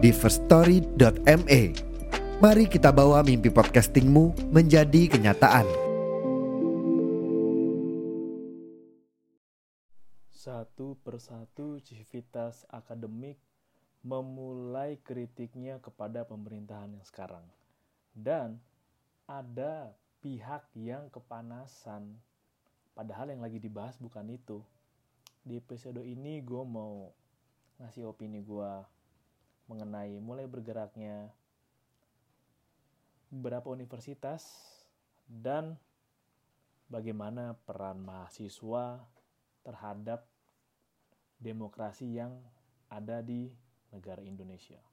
di firststory.me. Mari kita bawa mimpi podcastingmu menjadi kenyataan. Satu persatu civitas akademik memulai kritiknya kepada pemerintahan yang sekarang. Dan ada pihak yang kepanasan. Padahal yang lagi dibahas bukan itu. Di episode ini gue mau ngasih opini gue mengenai mulai bergeraknya beberapa universitas dan bagaimana peran mahasiswa terhadap demokrasi yang ada di negara Indonesia.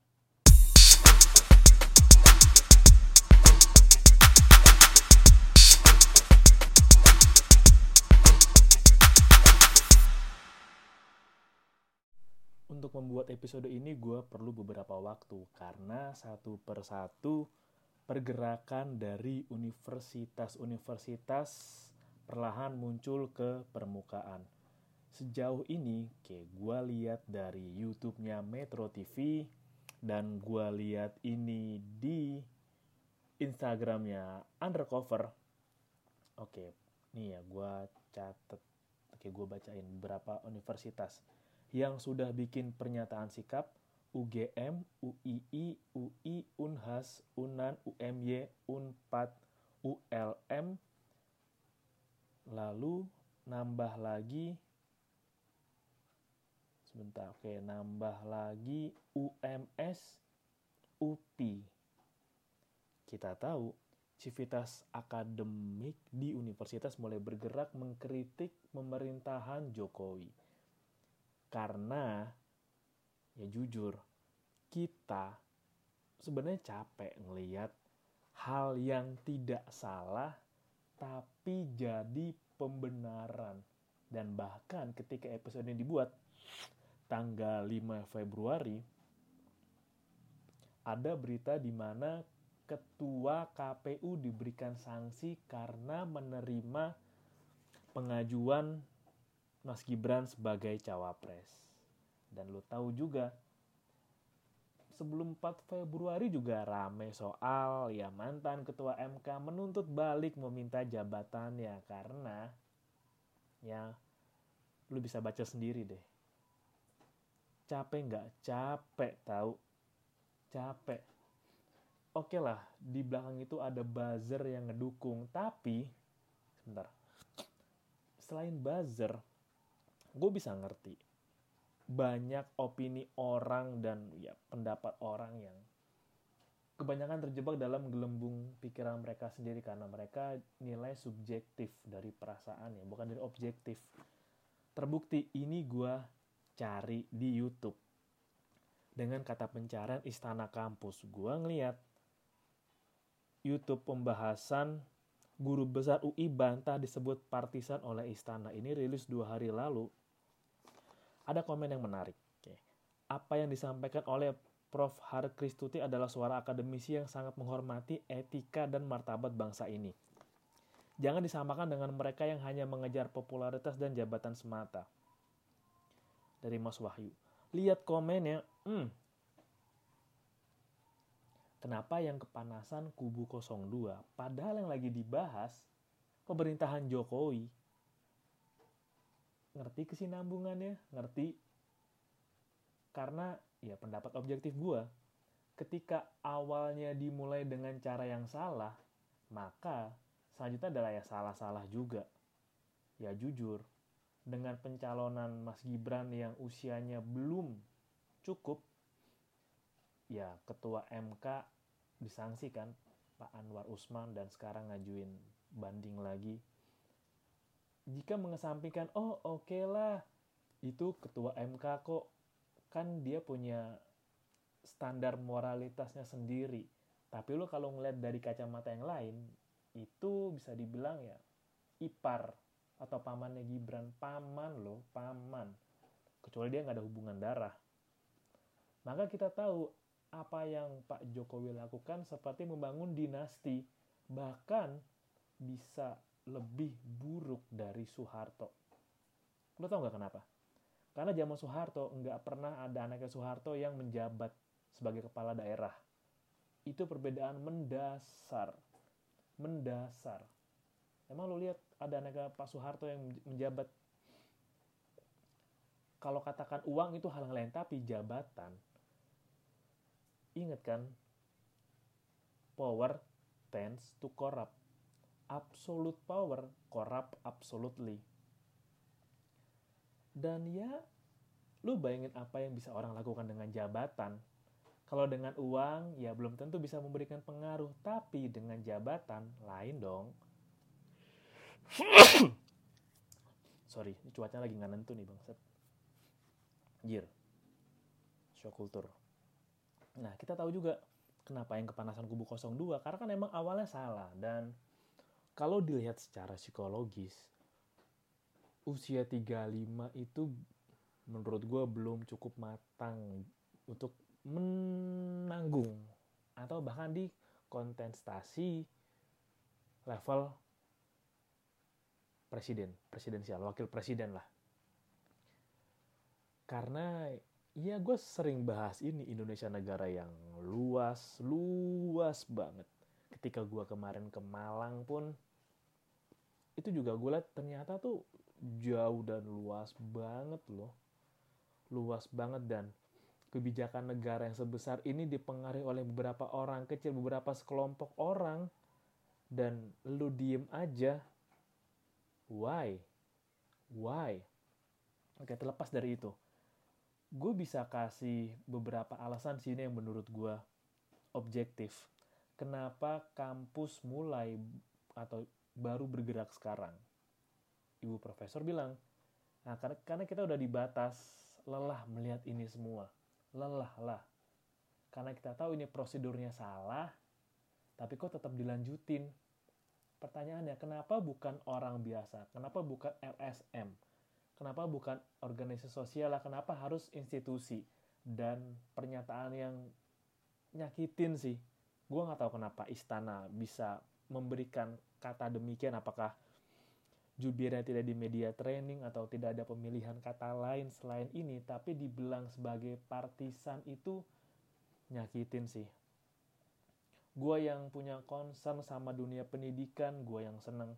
Untuk membuat episode ini gue perlu beberapa waktu karena satu persatu pergerakan dari universitas-universitas perlahan muncul ke permukaan. Sejauh ini, kayak gue lihat dari YouTube-nya Metro TV dan gue lihat ini di Instagramnya Undercover. Oke, nih ya gue catet, oke gue bacain beberapa universitas yang sudah bikin pernyataan sikap UGM, UII, UI, Unhas, Unan, UMY, Unpad, ULM, lalu nambah lagi sebentar, oke nambah lagi UMS, UPI. Kita tahu civitas akademik di universitas mulai bergerak mengkritik pemerintahan Jokowi karena ya jujur kita sebenarnya capek ngelihat hal yang tidak salah tapi jadi pembenaran. Dan bahkan ketika episode ini dibuat tanggal 5 Februari ada berita di mana ketua KPU diberikan sanksi karena menerima pengajuan Mas Gibran sebagai cawapres. Dan lo tahu juga, sebelum 4 Februari juga rame soal ya mantan ketua MK menuntut balik meminta jabatan ya karena ya lu bisa baca sendiri deh. Capek nggak? Capek tahu. Capek. Oke lah, di belakang itu ada buzzer yang ngedukung, tapi sebentar. Selain buzzer, gue bisa ngerti. Banyak opini orang dan ya pendapat orang yang kebanyakan terjebak dalam gelembung pikiran mereka sendiri karena mereka nilai subjektif dari perasaan ya bukan dari objektif. Terbukti ini gue cari di YouTube. Dengan kata pencarian istana kampus gue ngeliat YouTube pembahasan guru besar UI bantah disebut partisan oleh istana. Ini rilis dua hari lalu ada komen yang menarik. Apa yang disampaikan oleh Prof. Har Kristuti adalah suara akademisi yang sangat menghormati etika dan martabat bangsa ini. Jangan disamakan dengan mereka yang hanya mengejar popularitas dan jabatan semata. Dari Mas Wahyu. Lihat komennya, hmm, Kenapa yang kepanasan kubu 02 padahal yang lagi dibahas pemerintahan Jokowi ngerti kesinambungannya ngerti. Karena ya pendapat objektif gue ketika awalnya dimulai dengan cara yang salah maka selanjutnya adalah ya salah-salah juga. Ya jujur dengan pencalonan Mas Gibran yang usianya belum cukup ya ketua MK disangsikan Pak Anwar Usman dan sekarang ngajuin banding lagi jika mengesampingkan oh oke okay lah itu ketua MK kok kan dia punya standar moralitasnya sendiri. Tapi lo kalau ngeliat dari kacamata yang lain, itu bisa dibilang ya ipar atau pamannya Gibran. Paman lo, paman. Kecuali dia nggak ada hubungan darah. Maka kita tahu apa yang Pak Jokowi lakukan seperti membangun dinasti. Bahkan bisa lebih buruk dari Soeharto. Lo tau nggak kenapa? Karena zaman Soeharto nggak pernah ada anaknya Soeharto yang menjabat sebagai kepala daerah. Itu perbedaan mendasar. Mendasar. Emang lo lihat ada anaknya Pak Soeharto yang menjabat kalau katakan uang itu hal yang lain tapi jabatan ingat kan power tends to corrupt absolute power corrupt absolutely dan ya, lu bayangin apa yang bisa orang lakukan dengan jabatan. Kalau dengan uang, ya belum tentu bisa memberikan pengaruh. Tapi dengan jabatan, lain dong. Sorry, cuacanya lagi nggak nentu nih bang. Jir. Show kultur. Nah, kita tahu juga kenapa yang kepanasan kubu 02. Karena kan emang awalnya salah. Dan kalau dilihat secara psikologis, usia 35 itu menurut gue belum cukup matang untuk menanggung atau bahkan di kontestasi level presiden, presidensial, wakil presiden lah. Karena ya gue sering bahas ini Indonesia negara yang luas, luas banget. Ketika gue kemarin ke Malang pun, itu juga gue lihat ternyata tuh jauh dan luas banget loh. Luas banget dan kebijakan negara yang sebesar ini dipengaruhi oleh beberapa orang kecil, beberapa sekelompok orang dan lu diem aja. Why? Why? Oke, terlepas dari itu. Gue bisa kasih beberapa alasan sini yang menurut gue objektif. Kenapa kampus mulai atau baru bergerak sekarang? ibu profesor bilang, nah karena, karena kita udah dibatas, lelah melihat ini semua. Lelah lah. Karena kita tahu ini prosedurnya salah, tapi kok tetap dilanjutin. Pertanyaannya, kenapa bukan orang biasa? Kenapa bukan LSM? Kenapa bukan organisasi sosial lah? Kenapa harus institusi? Dan pernyataan yang nyakitin sih. Gue nggak tahu kenapa istana bisa memberikan kata demikian. Apakah jubirnya tidak di media training atau tidak ada pemilihan kata lain selain ini, tapi dibilang sebagai partisan itu nyakitin sih. Gue yang punya concern sama dunia pendidikan, gue yang seneng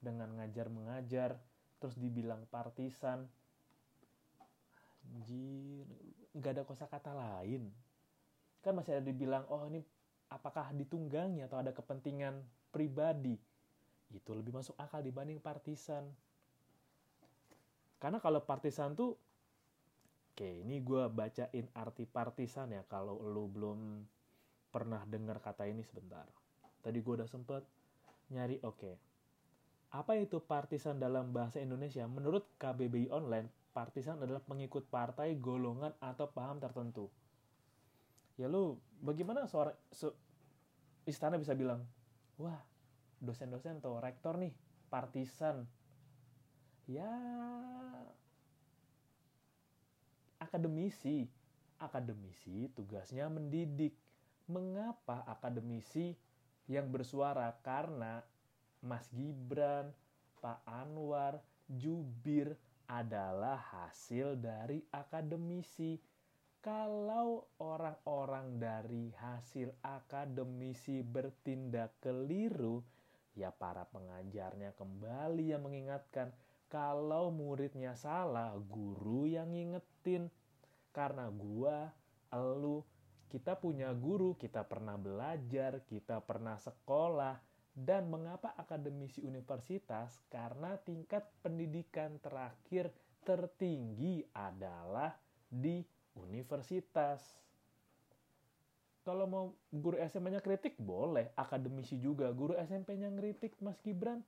dengan ngajar mengajar, terus dibilang partisan, anjir, nggak ada kosakata lain. Kan masih ada dibilang, oh ini apakah ditunggangi atau ada kepentingan pribadi itu lebih masuk akal dibanding partisan. Karena kalau partisan tuh oke ini gue bacain arti partisan ya kalau lo belum pernah dengar kata ini sebentar. Tadi gue udah sempet nyari oke apa itu partisan dalam bahasa Indonesia? Menurut KBBI online partisan adalah pengikut partai golongan atau paham tertentu. Ya lu bagaimana seorang se, istana bisa bilang wah dosen-dosen atau rektor nih partisan. Ya akademisi. Akademisi tugasnya mendidik. Mengapa akademisi yang bersuara? Karena Mas Gibran Pak Anwar Jubir adalah hasil dari akademisi. Kalau orang-orang dari hasil akademisi bertindak keliru ya para pengajarnya kembali yang mengingatkan kalau muridnya salah, guru yang ngingetin. Karena gua, elu, kita punya guru, kita pernah belajar, kita pernah sekolah, dan mengapa akademisi universitas? Karena tingkat pendidikan terakhir tertinggi adalah di universitas kalau mau guru SMP-nya kritik boleh, akademisi juga. Guru SMP-nya ngeritik Mas Gibran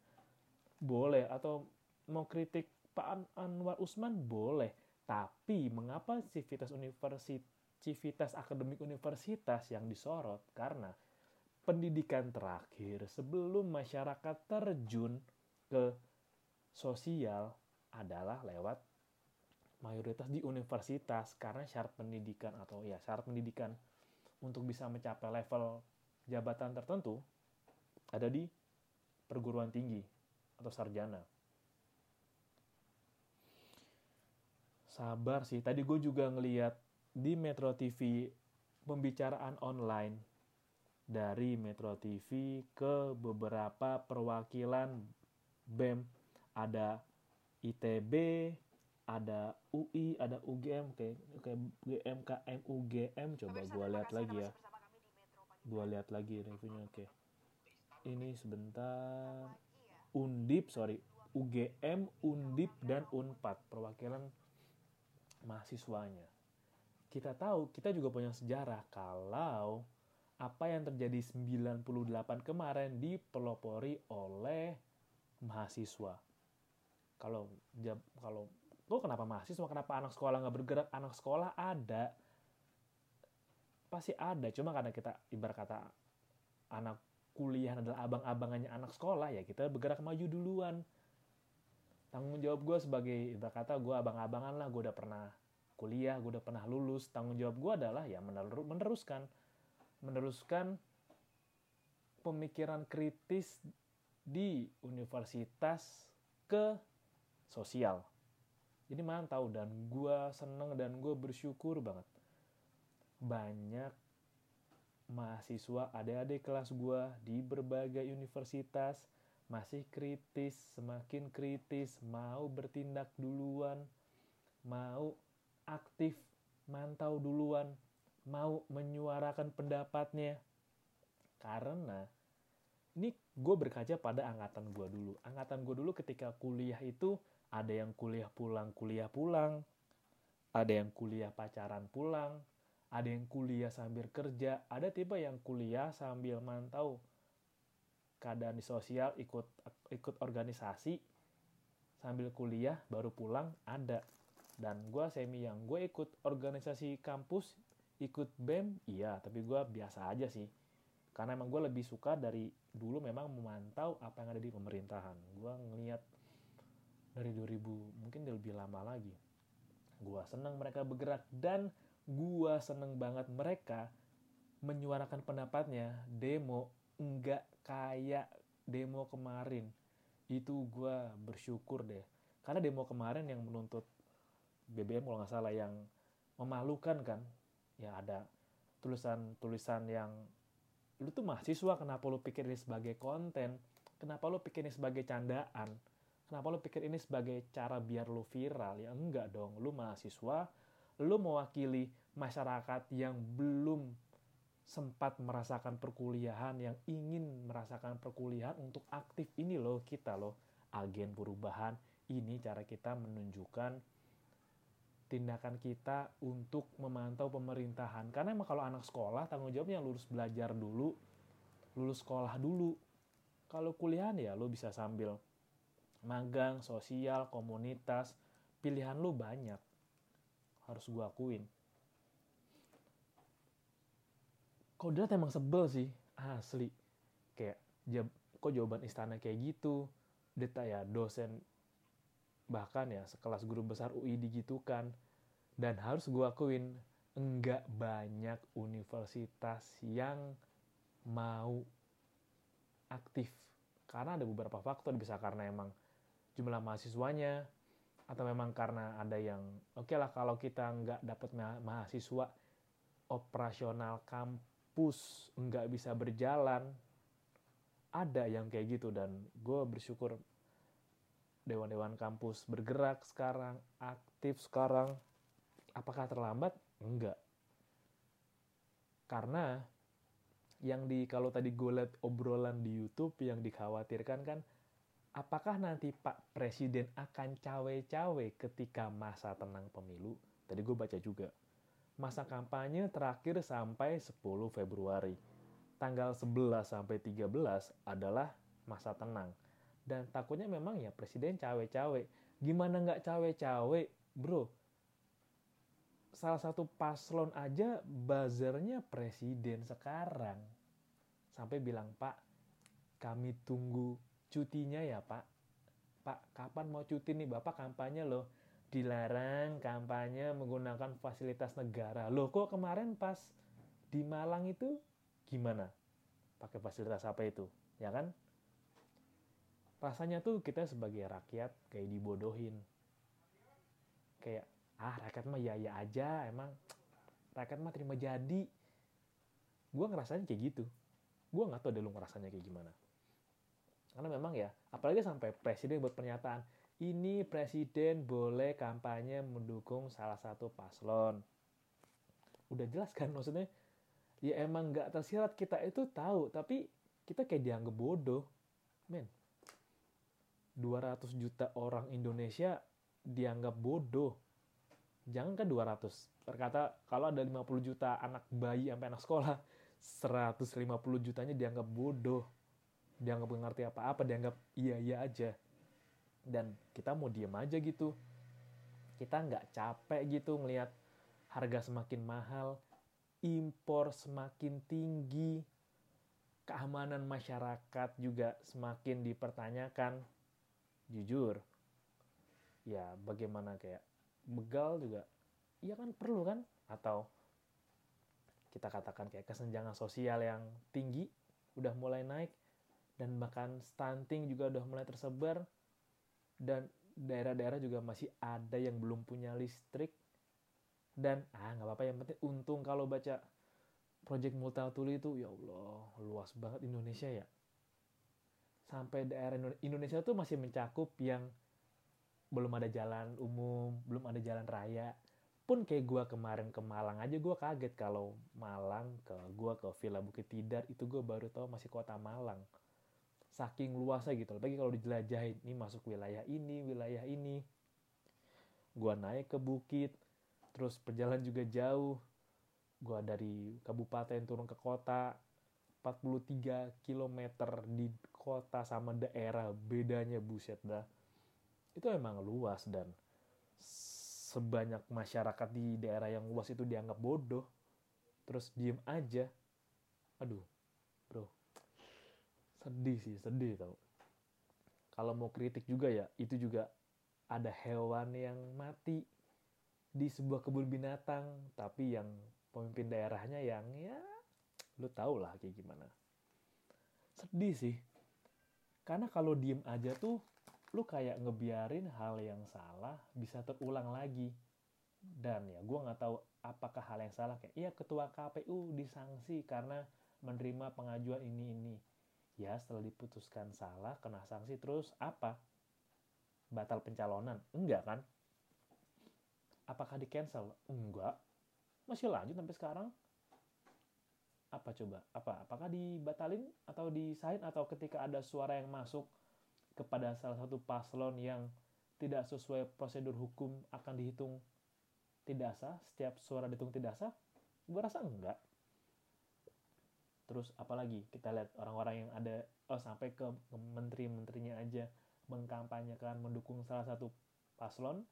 boleh atau mau kritik Pak An Anwar Usman boleh. Tapi mengapa Civitas Universitas civitas akademik universitas yang disorot karena pendidikan terakhir sebelum masyarakat terjun ke sosial adalah lewat mayoritas di universitas karena syarat pendidikan atau ya syarat pendidikan untuk bisa mencapai level jabatan tertentu ada di perguruan tinggi atau sarjana. Sabar sih, tadi gue juga ngeliat di Metro TV pembicaraan online dari Metro TV ke beberapa perwakilan BEM ada ITB, ada UI, ada UGM, kayak kayak GMKM, UGM. Coba gue lihat lagi ya. Gue lihat lagi reviewnya, oke. Ini sebentar. Undip, sorry. UGM, Undip, dan Unpad. Perwakilan mahasiswanya. Kita tahu, kita juga punya sejarah kalau apa yang terjadi 98 kemarin dipelopori oleh mahasiswa. Kalau kalau lo kenapa mahasiswa, kenapa anak sekolah nggak bergerak? Anak sekolah ada, pasti ada. Cuma karena kita ibarat kata anak kuliah adalah abang-abangannya anak sekolah, ya kita bergerak maju duluan. Tanggung jawab gue sebagai ibarat kata gue abang-abangan lah, gue udah pernah kuliah, gue udah pernah lulus. Tanggung jawab gue adalah ya meneruskan meneruskan pemikiran kritis di universitas ke sosial. Jadi mantau dan gue seneng dan gue bersyukur banget. Banyak mahasiswa adik-adik kelas gue di berbagai universitas masih kritis, semakin kritis, mau bertindak duluan, mau aktif, mantau duluan, mau menyuarakan pendapatnya. Karena ini gue berkaca pada angkatan gue dulu. Angkatan gue dulu ketika kuliah itu ada yang kuliah pulang, kuliah pulang. Ada yang kuliah pacaran pulang. Ada yang kuliah sambil kerja. Ada tipe yang kuliah sambil mantau keadaan di sosial, ikut ikut organisasi sambil kuliah baru pulang ada. Dan gue semi yang gue ikut organisasi kampus ikut BEM iya tapi gue biasa aja sih karena emang gue lebih suka dari dulu memang memantau apa yang ada di pemerintahan gue ngeliat dari 2000 mungkin lebih lama lagi. Gue seneng mereka bergerak dan gue seneng banget mereka menyuarakan pendapatnya. Demo enggak kayak demo kemarin. Itu gue bersyukur deh. Karena demo kemarin yang menuntut BBM kalau nggak salah yang memalukan kan. Ya ada tulisan-tulisan yang lu tuh mahasiswa kenapa lu pikir ini sebagai konten? Kenapa lu pikir ini sebagai candaan kenapa lu pikir ini sebagai cara biar lu viral ya enggak dong lu mahasiswa lu mewakili masyarakat yang belum sempat merasakan perkuliahan yang ingin merasakan perkuliahan untuk aktif ini loh kita loh agen perubahan ini cara kita menunjukkan tindakan kita untuk memantau pemerintahan. Karena emang kalau anak sekolah tanggung jawabnya lulus belajar dulu, lulus sekolah dulu. Kalau kuliahan ya lo bisa sambil magang, sosial, komunitas, pilihan lo banyak. Harus gue akuin. Kodrat emang sebel sih, asli. Kayak, kok jawaban istana kayak gitu? Deta ya, dosen bahkan ya sekelas guru besar UI digitukan dan harus gue akuin enggak banyak universitas yang mau aktif karena ada beberapa faktor bisa karena emang jumlah mahasiswanya atau memang karena ada yang oke okay lah kalau kita nggak dapat mahasiswa operasional kampus nggak bisa berjalan ada yang kayak gitu dan gue bersyukur dewan-dewan kampus bergerak sekarang, aktif sekarang. Apakah terlambat? Enggak. Karena yang di kalau tadi gue liat obrolan di YouTube yang dikhawatirkan kan apakah nanti Pak Presiden akan cawe-cawe ketika masa tenang pemilu? Tadi gue baca juga. Masa kampanye terakhir sampai 10 Februari. Tanggal 11 sampai 13 adalah masa tenang dan takutnya memang ya presiden cawe-cawe gimana nggak cawe-cawe bro salah satu paslon aja buzzernya presiden sekarang sampai bilang pak kami tunggu cutinya ya pak. Pak kapan mau cuti nih? Bapak kampanye loh. Dilarang kampanye menggunakan fasilitas negara. Loh kok kemarin pas di Malang itu gimana? Pakai fasilitas apa itu? Ya kan? Rasanya tuh kita sebagai rakyat kayak dibodohin. Kayak ah rakyat mah ya ya aja emang rakyat mah terima jadi. Gue ngerasanya kayak gitu. Gue nggak tahu deh lu ngerasanya kayak gimana karena memang ya apalagi sampai presiden buat pernyataan ini presiden boleh kampanye mendukung salah satu paslon. Udah jelas kan maksudnya? Ya emang nggak tersirat kita itu tahu tapi kita kayak dianggap bodoh. Men 200 juta orang Indonesia dianggap bodoh. Jangan kan 200 terkata kalau ada 50 juta anak bayi sampai anak sekolah 150 jutanya dianggap bodoh dianggap ngerti apa-apa dianggap iya-iya aja. Dan kita mau diem aja gitu. Kita nggak capek gitu ngelihat harga semakin mahal impor semakin tinggi keamanan masyarakat juga semakin dipertanyakan. Jujur ya bagaimana kayak begal juga iya kan perlu kan? Atau kita katakan kayak kesenjangan sosial yang tinggi udah mulai naik dan bahkan stunting juga udah mulai tersebar dan daerah-daerah juga masih ada yang belum punya listrik dan ah nggak apa-apa yang penting untung kalau baca project Multatuli itu ya Allah luas banget Indonesia ya sampai daerah Indonesia tuh masih mencakup yang belum ada jalan umum, belum ada jalan raya. Pun kayak gue kemarin ke Malang aja gue kaget kalau Malang ke gue ke Villa Bukit Tidar itu gue baru tahu masih kota Malang. Saking luasnya gitu. Apalagi kalau dijelajahin, ini masuk wilayah ini, wilayah ini. Gue naik ke bukit, terus perjalanan juga jauh. Gue dari kabupaten turun ke kota, 43 km di kota sama daerah bedanya buset dah itu emang luas dan sebanyak masyarakat di daerah yang luas itu dianggap bodoh terus diem aja aduh bro sedih sih sedih tau kalau mau kritik juga ya itu juga ada hewan yang mati di sebuah kebun binatang tapi yang pemimpin daerahnya yang ya lu tau lah kayak gimana sedih sih karena kalau diem aja tuh lu kayak ngebiarin hal yang salah bisa terulang lagi. Dan ya gue nggak tahu apakah hal yang salah kayak iya ketua KPU disanksi karena menerima pengajuan ini ini. Ya setelah diputuskan salah kena sanksi terus apa? Batal pencalonan? Enggak kan? Apakah di cancel? Enggak. Masih lanjut sampai sekarang apa coba? Apa? Apakah dibatalin atau disain atau ketika ada suara yang masuk kepada salah satu paslon yang tidak sesuai prosedur hukum akan dihitung tidak sah? Setiap suara dihitung tidak sah? Gue rasa enggak. Terus apalagi kita lihat orang-orang yang ada oh sampai ke menteri-menterinya aja mengkampanyekan mendukung salah satu paslon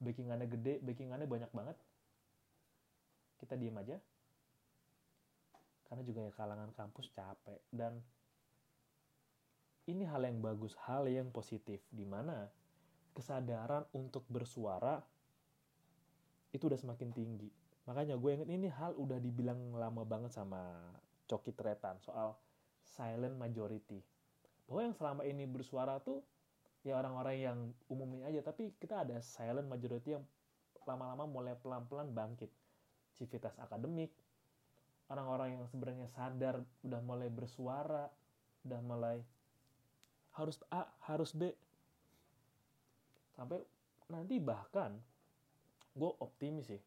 backingannya gede, backingannya banyak banget. Kita diem aja, karena juga ya kalangan kampus capek dan ini hal yang bagus, hal yang positif di mana kesadaran untuk bersuara itu udah semakin tinggi. Makanya gue inget ini hal udah dibilang lama banget sama Coki Tretan soal silent majority. Bahwa yang selama ini bersuara tuh ya orang-orang yang umumnya aja, tapi kita ada silent majority yang lama-lama mulai pelan-pelan bangkit. Civitas akademik, orang-orang yang sebenarnya sadar udah mulai bersuara, udah mulai harus A, harus B. Sampai nanti bahkan gue optimis sih.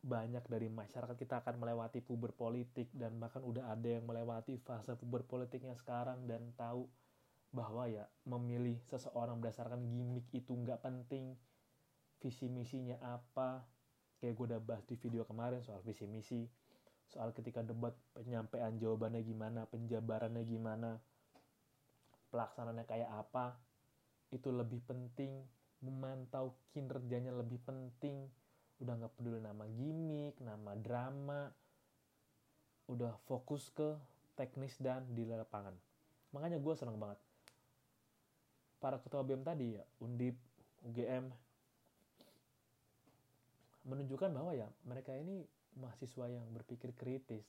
Banyak dari masyarakat kita akan melewati puber politik dan bahkan udah ada yang melewati fase puber politiknya sekarang dan tahu bahwa ya memilih seseorang berdasarkan gimmick itu nggak penting visi misinya apa. Kayak gue udah bahas di video kemarin soal visi misi soal ketika debat penyampaian jawabannya gimana, penjabarannya gimana, pelaksanaannya kayak apa, itu lebih penting, memantau kinerjanya lebih penting, udah nggak peduli nama gimmick nama drama udah fokus ke teknis dan di lapangan. Makanya gue seneng banget. Para ketua BEM tadi ya Undip UGM menunjukkan bahwa ya mereka ini mahasiswa yang berpikir kritis.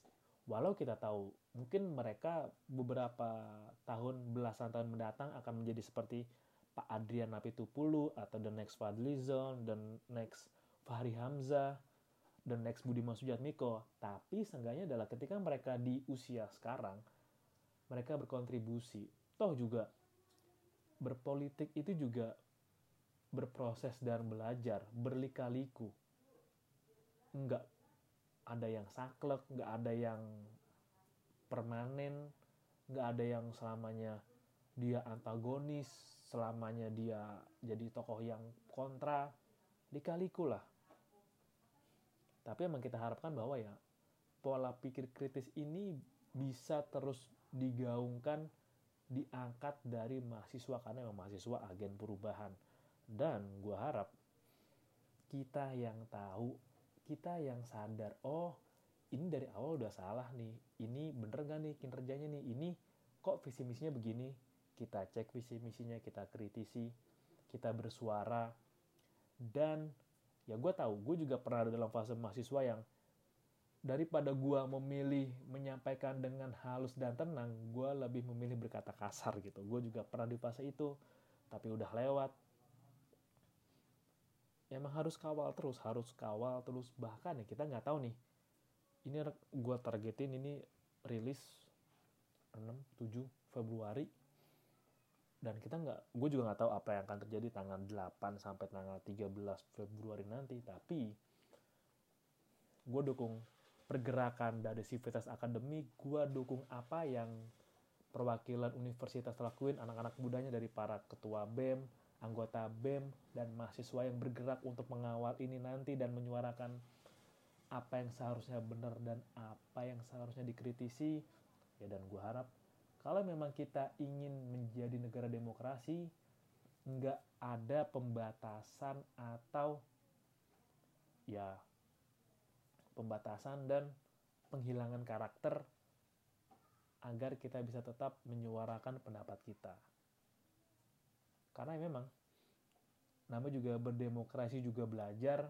Walau kita tahu mungkin mereka beberapa tahun belasan tahun mendatang akan menjadi seperti Pak Adrian Napitupulu atau the next Fadlizon dan next Fahri Hamzah dan next Budiman Sujatmiko tapi seenggaknya adalah ketika mereka di usia sekarang mereka berkontribusi. Toh juga berpolitik itu juga berproses dan belajar berlika-liku. Nggak ada yang saklek nggak ada yang permanen nggak ada yang selamanya dia antagonis selamanya dia jadi tokoh yang kontra dikaliku lah tapi emang kita harapkan bahwa ya pola pikir kritis ini bisa terus digaungkan diangkat dari mahasiswa karena memang mahasiswa agen perubahan. Dan gue harap kita yang tahu kita yang sadar oh ini dari awal udah salah nih. Ini bener gak nih kinerjanya nih? Ini kok visi misinya begini? Kita cek visi misinya kita kritisi kita bersuara dan ya gue tahu gue juga pernah ada dalam fase mahasiswa yang daripada gue memilih menyampaikan dengan halus dan tenang gue lebih memilih berkata kasar gitu. Gue juga pernah di fase itu tapi udah lewat. Emang harus kawal terus harus kawal terus. Bahkan ya kita nggak tahu nih ini gue targetin ini rilis 6 7 Februari dan kita nggak gue juga nggak tahu apa yang akan terjadi tanggal 8 sampai tanggal 13 Februari nanti. Tapi gue dukung pergerakan dari Civitas Akademik. Gue dukung apa yang perwakilan universitas lakuin anak-anak mudanya dari para ketua BEM anggota BEM dan mahasiswa yang bergerak untuk mengawal ini nanti dan menyuarakan apa yang seharusnya benar dan apa yang seharusnya dikritisi. Ya dan gue harap kalau memang kita ingin menjadi negara demokrasi nggak ada pembatasan atau ya pembatasan dan penghilangan karakter agar kita bisa tetap menyuarakan pendapat kita. Karena memang nama juga berdemokrasi juga belajar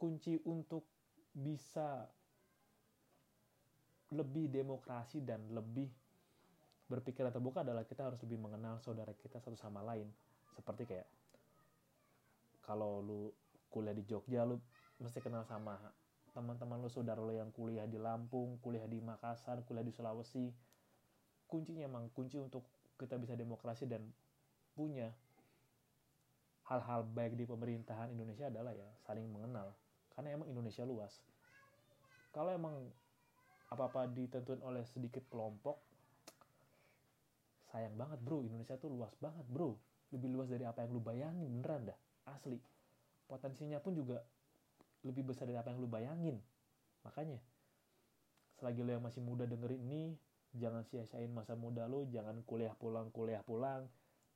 kunci untuk bisa lebih demokrasi dan lebih berpikiran terbuka adalah kita harus lebih mengenal saudara kita satu sama lain. Seperti kayak kalau lu kuliah di Jogja lu mesti kenal sama teman-teman lu saudara lu yang kuliah di Lampung kuliah di Makassar kuliah di Sulawesi. Kuncinya emang kunci untuk kita bisa demokrasi dan punya hal-hal baik di pemerintahan Indonesia adalah ya saling mengenal. Karena emang Indonesia luas. Kalau emang apa-apa ditentuin oleh sedikit kelompok sayang banget bro. Indonesia tuh luas banget bro. Lebih luas dari apa yang lu bayangin beneran dah asli. Potensinya pun juga lebih besar dari apa yang lu bayangin. Makanya selagi lo yang masih muda dengerin ini jangan sia-siain masa muda lo jangan kuliah pulang kuliah pulang.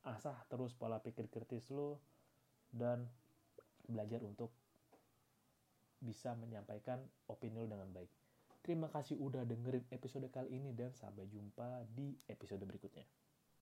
Asah terus pola pikir kritis lo dan belajar untuk bisa menyampaikan opini lo dengan baik. Terima kasih udah dengerin episode kali ini dan sampai jumpa di episode berikutnya.